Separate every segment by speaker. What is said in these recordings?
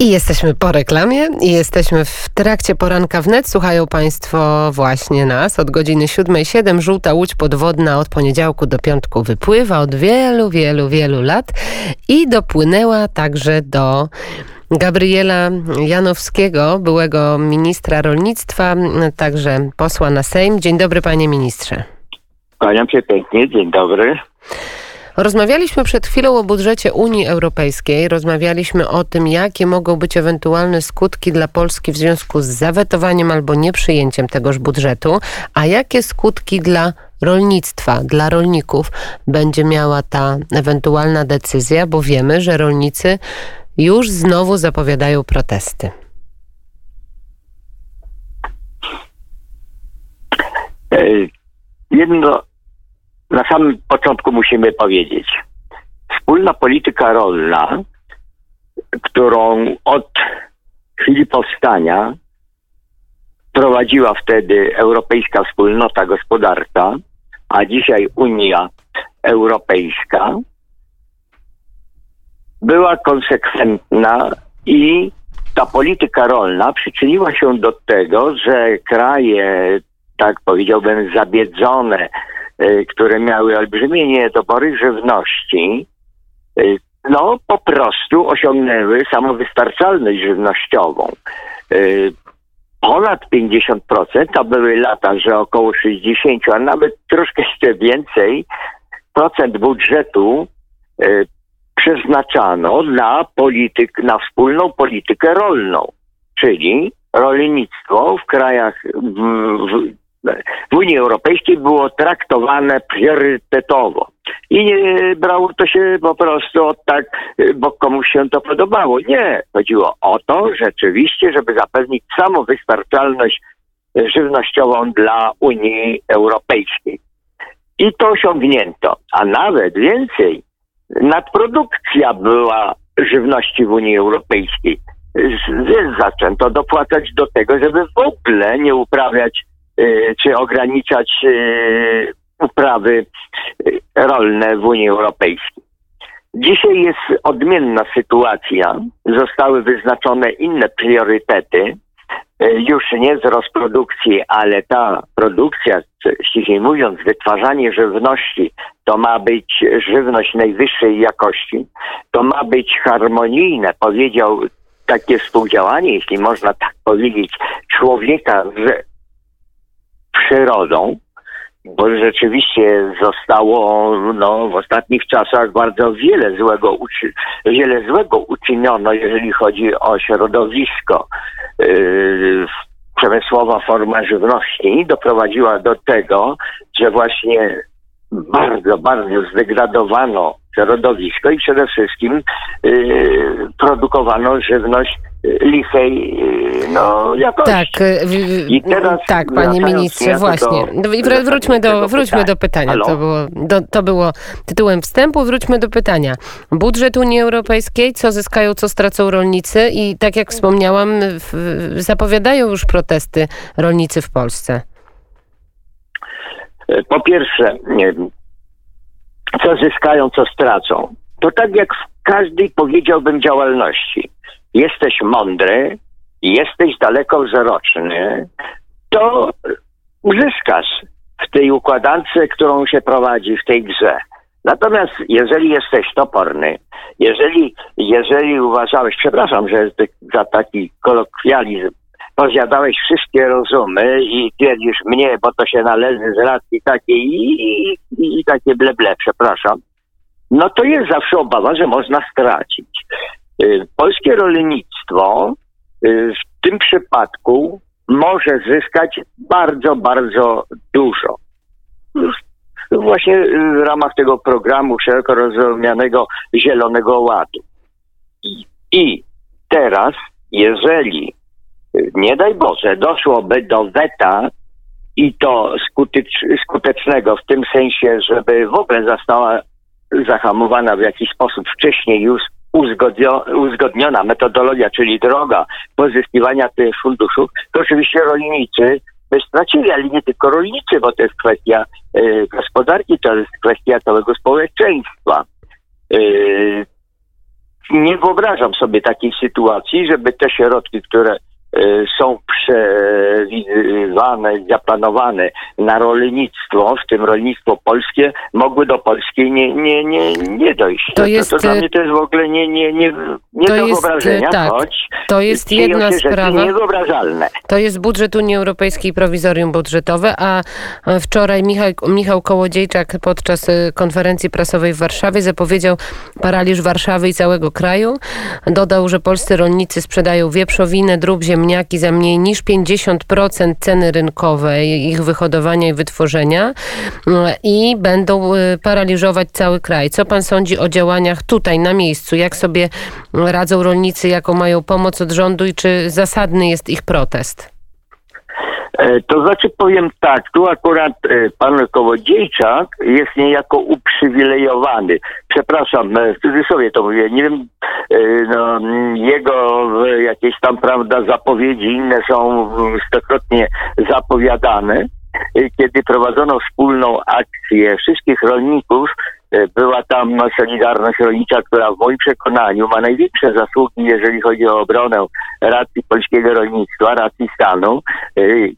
Speaker 1: I jesteśmy po reklamie i jesteśmy w trakcie poranka wnet. Słuchają Państwo właśnie nas. Od godziny 7.07 żółta łódź podwodna od poniedziałku do piątku wypływa od wielu, wielu, wielu lat i dopłynęła także do Gabriela Janowskiego, byłego ministra rolnictwa, także posła na Sejm. Dzień dobry panie ministrze.
Speaker 2: Kłaniam się pięknie, dzień dobry.
Speaker 1: Rozmawialiśmy przed chwilą o budżecie Unii Europejskiej. Rozmawialiśmy o tym, jakie mogą być ewentualne skutki dla Polski w związku z zawetowaniem albo nieprzyjęciem tegoż budżetu, a jakie skutki dla rolnictwa, dla rolników będzie miała ta ewentualna decyzja, bo wiemy, że rolnicy już znowu zapowiadają protesty.
Speaker 2: Jedno na samym początku musimy powiedzieć. Wspólna polityka rolna, którą od chwili powstania prowadziła wtedy Europejska Wspólnota Gospodarcza, a dzisiaj Unia Europejska, była konsekwentna i ta polityka rolna przyczyniła się do tego, że kraje, tak powiedziałbym, zabiedzone które miały olbrzymie niedobory żywności, y, no po prostu osiągnęły samowystarczalność żywnościową. Y, ponad 50%, to były lata, że około 60, a nawet troszkę jeszcze więcej procent budżetu przeznaczano na polityk, na wspólną politykę rolną, czyli rolnictwo w krajach w, w, w Unii Europejskiej było traktowane priorytetowo. I nie brało to się po prostu od tak, bo komuś się to podobało. Nie. Chodziło o to rzeczywiście, żeby zapewnić samowystarczalność żywnościową dla Unii Europejskiej. I to osiągnięto. A nawet więcej, nadprodukcja była żywności w Unii Europejskiej. Więc zaczęto dopłacać do tego, żeby w ogóle nie uprawiać czy ograniczać y, uprawy y, rolne w Unii Europejskiej. Dzisiaj jest odmienna sytuacja. Zostały wyznaczone inne priorytety. Już nie z rozprodukcji, ale ta produkcja, ściślej mówiąc, wytwarzanie żywności, to ma być żywność najwyższej jakości. To ma być harmonijne, powiedział takie współdziałanie, jeśli można tak powiedzieć, człowieka z przyrodą, bo rzeczywiście zostało no, w ostatnich czasach bardzo wiele złego, uczy, wiele złego uczyniono, jeżeli chodzi o środowisko. Yy, przemysłowa forma żywności doprowadziła do tego, że właśnie bardzo, bardzo zdegradowano środowisko i przede wszystkim yy, produkowano żywność lichej no, jakości.
Speaker 1: Tak, y, I teraz tak panie ministrze, właśnie. Do, I wróćmy do, wróćmy do pytania. To było, do, to było tytułem wstępu. Wróćmy do pytania. Budżet Unii Europejskiej, co zyskają, co stracą rolnicy i tak jak wspomniałam, w, zapowiadają już protesty rolnicy w Polsce.
Speaker 2: Po pierwsze, co zyskają, co stracą. To tak jak w każdej, powiedziałbym, działalności jesteś mądry, jesteś dalekowzroczny, to uzyskasz w tej układance, którą się prowadzi w tej grze. Natomiast jeżeli jesteś toporny, jeżeli, jeżeli uważałeś, przepraszam, że za taki kolokwializm, pozjadałeś wszystkie rozumy i twierdzisz mnie, bo to się należy z racji takiej i, i, i takie bleble, przepraszam, no to jest zawsze obawa, że można stracić. Y, polskie rolnictwo y, w tym przypadku może zyskać bardzo, bardzo dużo. Właśnie w ramach tego programu szeroko rozumianego Zielonego Ładu. I teraz, jeżeli y, nie daj Boże, doszłoby do weta i to skutecz, skutecznego w tym sensie, żeby w ogóle została zahamowana w jakiś sposób wcześniej już uzgodniona metodologia, czyli droga pozyskiwania tych funduszów, to oczywiście rolnicy by stracili, ale nie tylko rolnicy, bo to jest kwestia y, gospodarki, to jest kwestia całego społeczeństwa. Y, nie wyobrażam sobie takiej sytuacji, żeby te środki, które są przewidywane, zaplanowane na rolnictwo, w tym rolnictwo polskie, mogły do Polski nie, nie, nie, nie dojść. To, jest, to, to dla e, mnie to jest w ogóle nie, nie, nie, nie do jest, wyobrażenia, tak, choć
Speaker 1: to jest jedna sprawa.
Speaker 2: niewyobrażalne.
Speaker 1: To jest budżet Unii Europejskiej, prowizorium budżetowe, a wczoraj Michał, Michał Kołodziejczak podczas e, konferencji prasowej w Warszawie zapowiedział paraliż Warszawy i całego kraju. Dodał, że polscy rolnicy sprzedają wieprzowinę, drób ziemniaki, ziemniaki za mniej niż 50% ceny rynkowej ich wyhodowania i wytworzenia i będą y, paraliżować cały kraj. Co pan sądzi o działaniach tutaj na miejscu? Jak sobie radzą rolnicy, jaką mają pomoc od rządu i czy zasadny jest ich protest?
Speaker 2: E, to znaczy powiem tak, tu akurat e, pan Kołodziejczak jest niejako uprzywilejowany. Przepraszam, e, w cudzysłowie to mówię, nie wiem, no, jego jakieś tam, prawda, zapowiedzi inne są stokrotnie zapowiadane. Kiedy prowadzono wspólną akcję wszystkich rolników, była tam Solidarność Rolnicza, która w moim przekonaniu ma największe zasługi, jeżeli chodzi o obronę racji polskiego rolnictwa, racji stanu,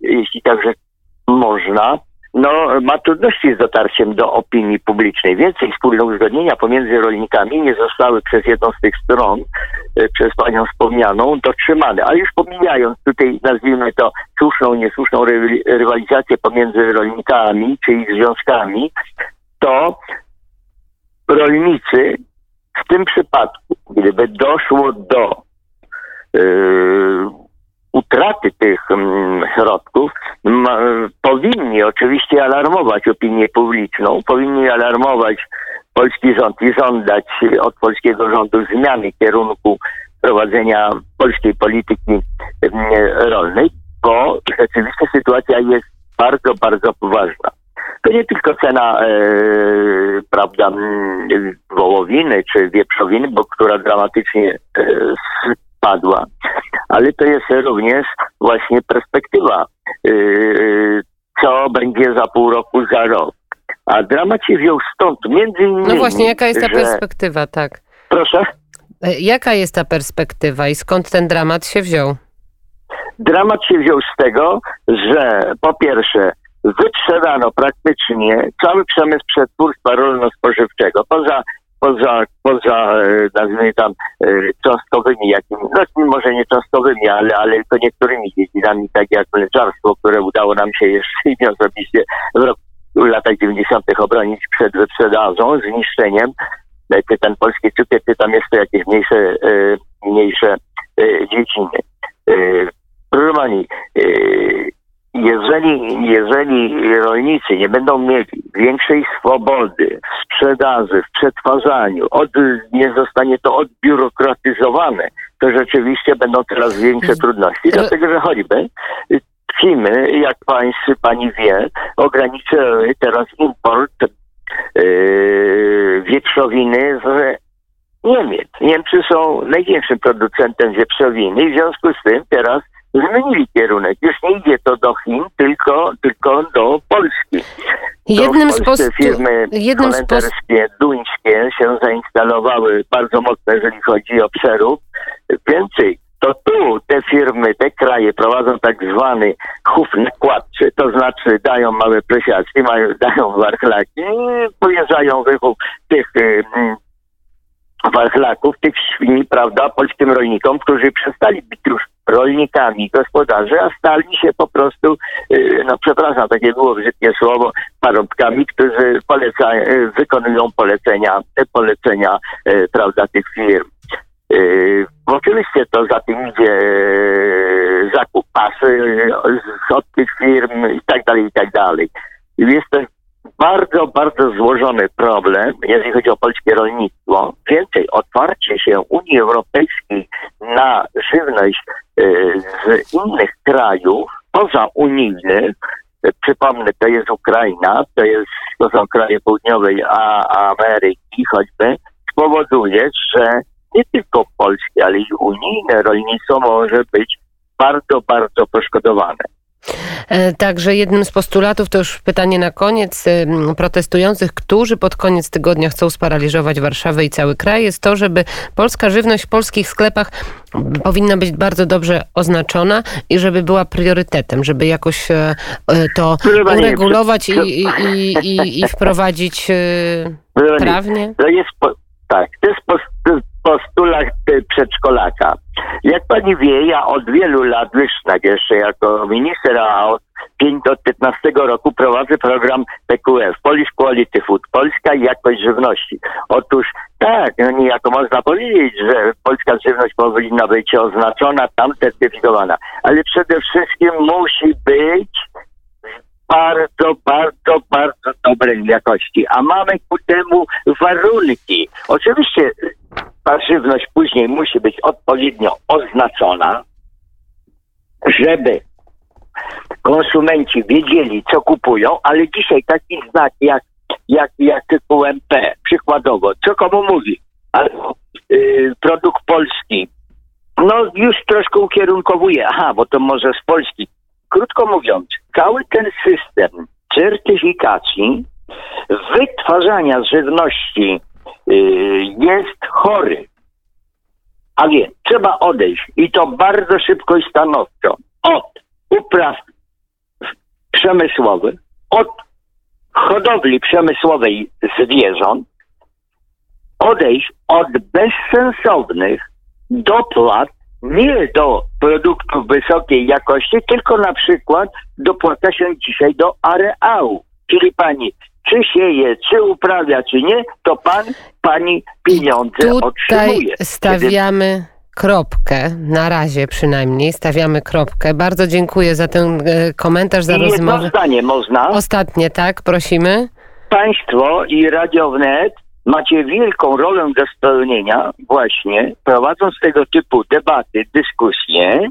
Speaker 2: jeśli także można. No, ma trudności z dotarciem do opinii publicznej. Więcej wspólne uzgodnienia pomiędzy rolnikami nie zostały przez jedną z tych stron, e, przez panią wspomnianą, dotrzymane. Ale już pomijając tutaj, nazwijmy to, słuszną, niesłuszną rywalizację pomiędzy rolnikami czy ich związkami, to rolnicy w tym przypadku, gdyby doszło do yy, utraty tych yy, środków, powinni oczywiście alarmować opinię publiczną, powinni alarmować polski rząd i żądać od polskiego rządu zmiany kierunku prowadzenia polskiej polityki rolnej, bo rzeczywiście sytuacja jest bardzo, bardzo poważna. To nie tylko cena, e, prawda, wołowiny czy wieprzowiny, bo która dramatycznie e, spadła, ale to jest również właśnie perspektywa, e, co będzie za pół roku, za rok. A dramat się wziął stąd, między innymi...
Speaker 1: No właśnie, jaka jest ta
Speaker 2: że...
Speaker 1: perspektywa, tak?
Speaker 2: Proszę?
Speaker 1: E, jaka jest ta perspektywa i skąd ten dramat się wziął?
Speaker 2: Dramat się wziął z tego, że po pierwsze wytrzebano praktycznie cały przemysł przetwórstwa rolno-spożywczego, poza poza, poza e, nazwijmy tam e, cząstkowymi jakimi, no może nie cząstkowymi, ale, ale tylko niektórymi dziedzinami, tak jak mleczarstwo, które udało nam się jeszcze osobiście w, roku, w latach 90. obronić przed wyprzedażą, zniszczeniem. Czy ten polski cukier, czy tam to jakieś mniejsze, mniejsze dziedziny. Proszę pani, jeżeli, jeżeli rolnicy nie będą mieli większej swobody w sprzedaży, w przetwarzaniu, od, nie zostanie to odbiurokratyzowane, to rzeczywiście będą coraz większe trudności. Dlatego, że choćby Chiny, jak państwo, pani wie, ograniczyły teraz import yy, wieprzowiny z Niemiec. Niemcy są największym producentem wieprzowiny i w związku z tym teraz zmienili kierunek. Już nie idzie to do Chin, tylko, tylko do Polski.
Speaker 1: Jednym z post...
Speaker 2: firmy jednym z post... duńskie się zainstalowały bardzo mocno, jeżeli chodzi o przerób. Więcej, to tu te firmy, te kraje prowadzą tak zwany chów nakładczy, to znaczy dają małe prosiaczki, mają, dają warchlaki i pojeżdżają wychów tych y, warchlaków, tych świni, prawda, polskim rolnikom, którzy przestali być już rolnikami, gospodarzy, a stali się po prostu, y, no przepraszam, takie było brzydkie słowo, parobkami, którzy poleca, y, wykonują polecenia, polecenia, y, prawda, tych firm. Oczywiście to za tym idzie zakup pasy od tych firm i tak dalej, i tak dalej. Jest to bardzo, bardzo złożony problem, jeżeli chodzi o polskie rolnictwo. Więcej, otwarcie się Unii Europejskiej na żywność y, z innych krajów, poza unijnych, przypomnę, to jest Ukraina, to, jest, to są kraje południowej Ameryki choćby, spowoduje, że nie tylko polskie, ale i unijne rolnictwo może być bardzo, bardzo poszkodowane.
Speaker 1: E, Także jednym z postulatów, to już pytanie na koniec, em, protestujących, którzy pod koniec tygodnia chcą sparaliżować Warszawę i cały kraj, jest to, żeby polska żywność w polskich sklepach powinna być bardzo dobrze oznaczona i żeby była priorytetem, żeby jakoś e, e, to uregulować i, i, i, i, i wprowadzić prawnie.
Speaker 2: To jest, po, tak, to jest post- postulat e, przedszkolaka. Jak pani wie, ja od wielu lat, tak jeszcze jako minister, a od 5 do 15 roku prowadzę program PQF, Polish Quality Food, Polska Jakość Żywności. Otóż tak, no niejako można powiedzieć, że polska żywność powinna być oznaczona, tam certyfikowana, ale przede wszystkim musi być bardzo, bardzo, bardzo dobrej jakości, a mamy ku temu warunki. Oczywiście ta żywność później musi być odpowiednio oznaczona, żeby konsumenci wiedzieli, co kupują, ale dzisiaj taki znak jak, jak, jak QMP, przykładowo, co komu mówi, albo y, produkt polski, no już troszkę ukierunkowuje, aha, bo to może z Polski. Krótko mówiąc, cały ten system certyfikacji wytwarzania żywności jest chory. A więc trzeba odejść i to bardzo szybko i stanowczo od upraw przemysłowych, od hodowli przemysłowej zwierząt, odejść od bezsensownych dopłat nie do produktów wysokiej jakości, tylko na przykład dopłaca się dzisiaj do areału. Czyli pani, czy sieje, czy uprawia, czy nie, to pan, pani pieniądze
Speaker 1: Tutaj
Speaker 2: otrzymuje.
Speaker 1: stawiamy kropkę, na razie przynajmniej stawiamy kropkę. Bardzo dziękuję za ten e, komentarz, za
Speaker 2: I jedno
Speaker 1: rozmowę.
Speaker 2: zdanie można.
Speaker 1: Ostatnie, tak? Prosimy.
Speaker 2: Państwo i Radio Wnet macie wielką rolę do spełnienia właśnie prowadząc tego typu debaty, dyskusje,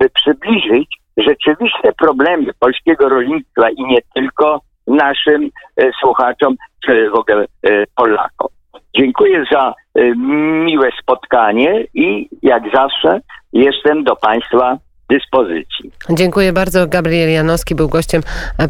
Speaker 2: by przybliżyć rzeczywiste problemy polskiego rolnictwa i nie tylko naszym e, słuchaczom czy w ogóle e, Polakom. Dziękuję za e, miłe spotkanie i jak zawsze jestem do Państwa dyspozycji.
Speaker 1: Dziękuję bardzo. Gabriel Janowski był gościem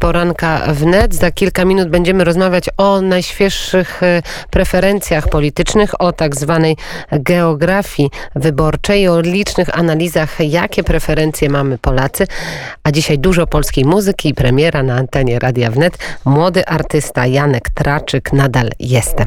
Speaker 1: poranka wnet. Za kilka minut będziemy rozmawiać o najświeższych e, preferencjach politycznych, o tak zwanej geografii wyborczej, o licznych analizach, jakie preferencje mamy Polacy. A dzisiaj dużo polskiej muzyki i premiera na antenie Radia Wnet. Młody artysta Janek Traczyk, nadal jestem.